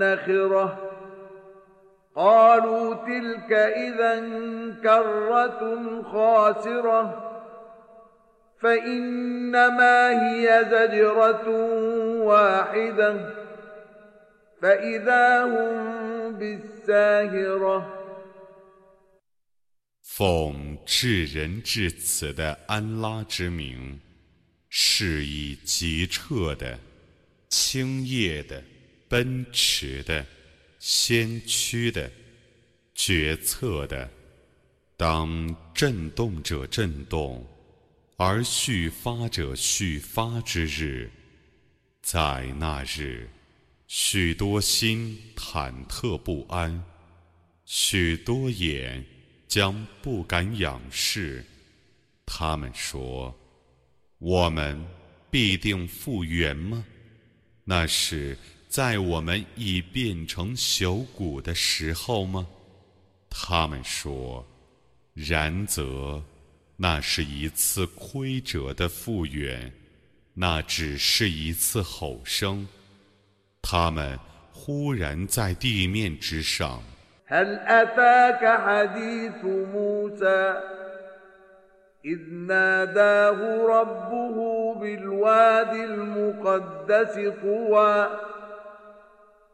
نخرة قالوا تلك إذا كرة خاسرة فإنما هي زجرة واحدة فإذا هم بالساهرة 奉至仁至慈的安拉之名，是以极彻的、清叶的、 奔驰的、先驱的、决策的。当震动者震动，而续发者续发之日，在那日，许多心忐忑不安，许多眼。将不敢仰视，他们说：“我们必定复原吗？”那是在我们已变成朽骨的时候吗？他们说：“然则，那是一次亏折的复原，那只是一次吼声。”他们忽然在地面之上。هل أتاك حديث موسى إذ ناداه ربه بالواد المقدس طوى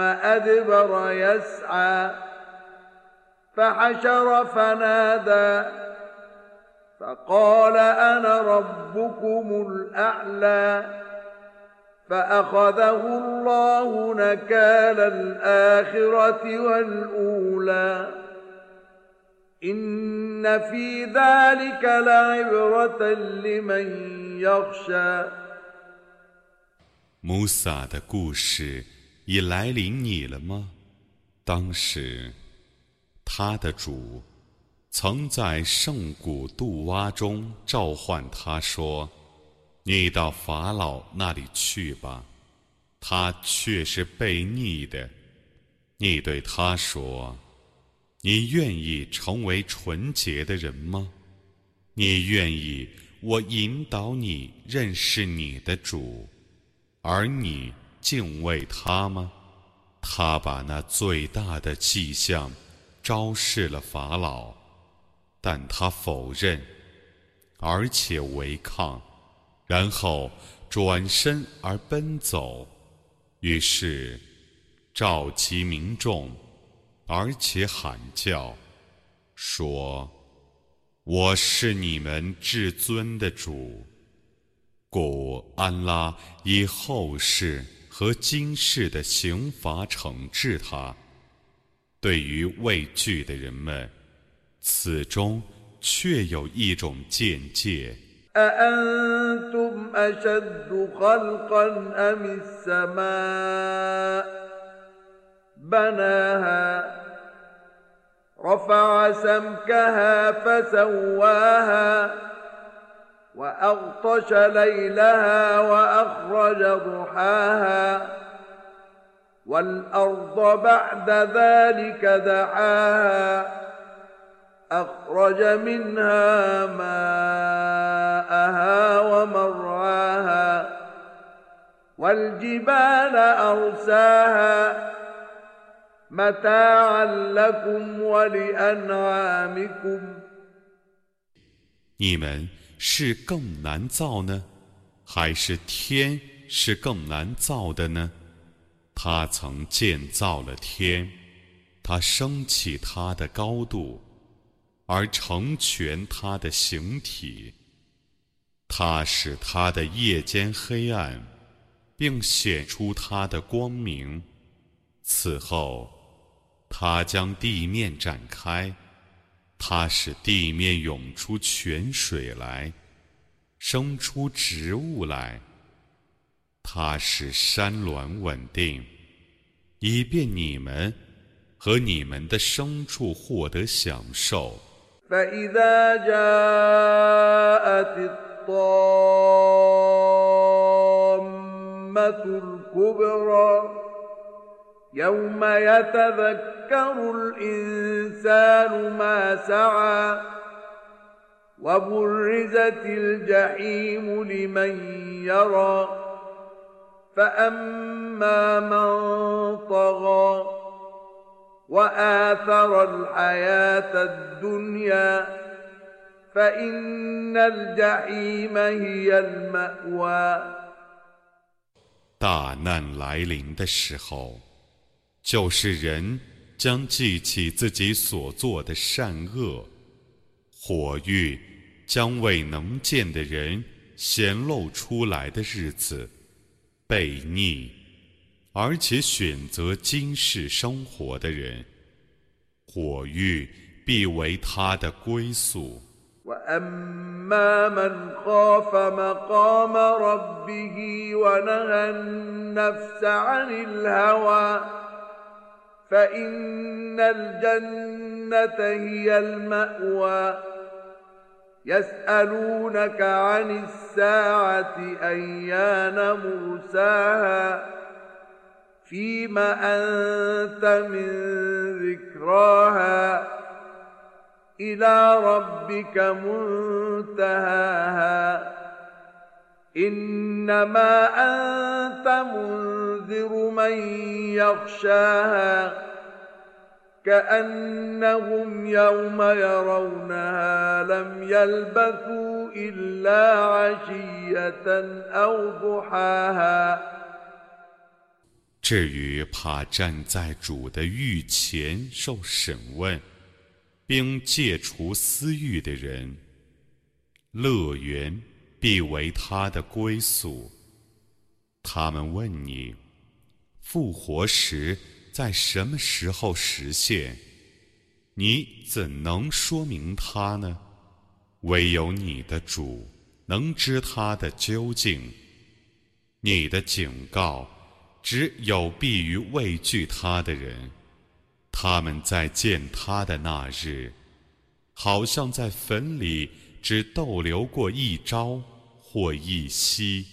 أدبر يسعى فحشر فنادى فقال أنا ربكم الأعلى فأخذه الله نكال الآخرة والأولى 穆萨的故事 已来临你了吗？当时，他的主曾在圣谷杜洼中召唤他说：“你到法老那里去吧。”他却是悖逆的。你对他说。你愿意成为纯洁的人吗？你愿意我引导你认识你的主，而你敬畏他吗？他把那最大的迹象昭示了法老，但他否认，而且违抗，然后转身而奔走，于是召集民众。而且喊叫，说：“我是你们至尊的主。”故安拉以后世和今世的刑罚惩治他。对于畏惧的人们，此中却有一种见解。وأغطش ليلها وأخرج ضحاها والأرض بعد ذلك دحاها أخرج منها ماءها ومرعاها والجبال أرساها متاعا لكم ولأنعامكم 你们是更难造呢，还是天是更难造的呢？他曾建造了天，他升起它的高度，而成全它的形体。他使他的夜间黑暗，并显出他的光明。此后，他将地面展开。它使地面涌出泉水来，生出植物来。它使山峦稳定，以便你们和你们的牲畜获得享受。يوم يتذكر الإنسان ما سعى وبرزت الجحيم لمن يرى فأما من طغى وآثر الحياة الدنيا فإن الجحيم هي المأوى 大难来临的时候。 就是人将记起自己所做的善恶，火狱将为能见的人显露出来的日子，悖逆而且选择今世生活的人，火狱必为他的归宿。فإن الجنة هي المأوى. يسألونك عن الساعة أيان مرساها. فيما أنت من ذكراها؟ إلى ربك منتهاها. إنما أنت منتهاها منذر من يخشاها كأنهم يوم يرونها لم يلبثوا إلا عشية أو ضحاها 至于怕站在主的御前受审问，并戒除私欲的人，乐园必为他的归宿。他们问你， 复活时在什么时候实现？你怎能说明它呢？唯有你的主能知它的究竟。你的警告只有必于畏惧他的人。他们在见他的那日，好像在坟里。只逗留过一朝或一夕。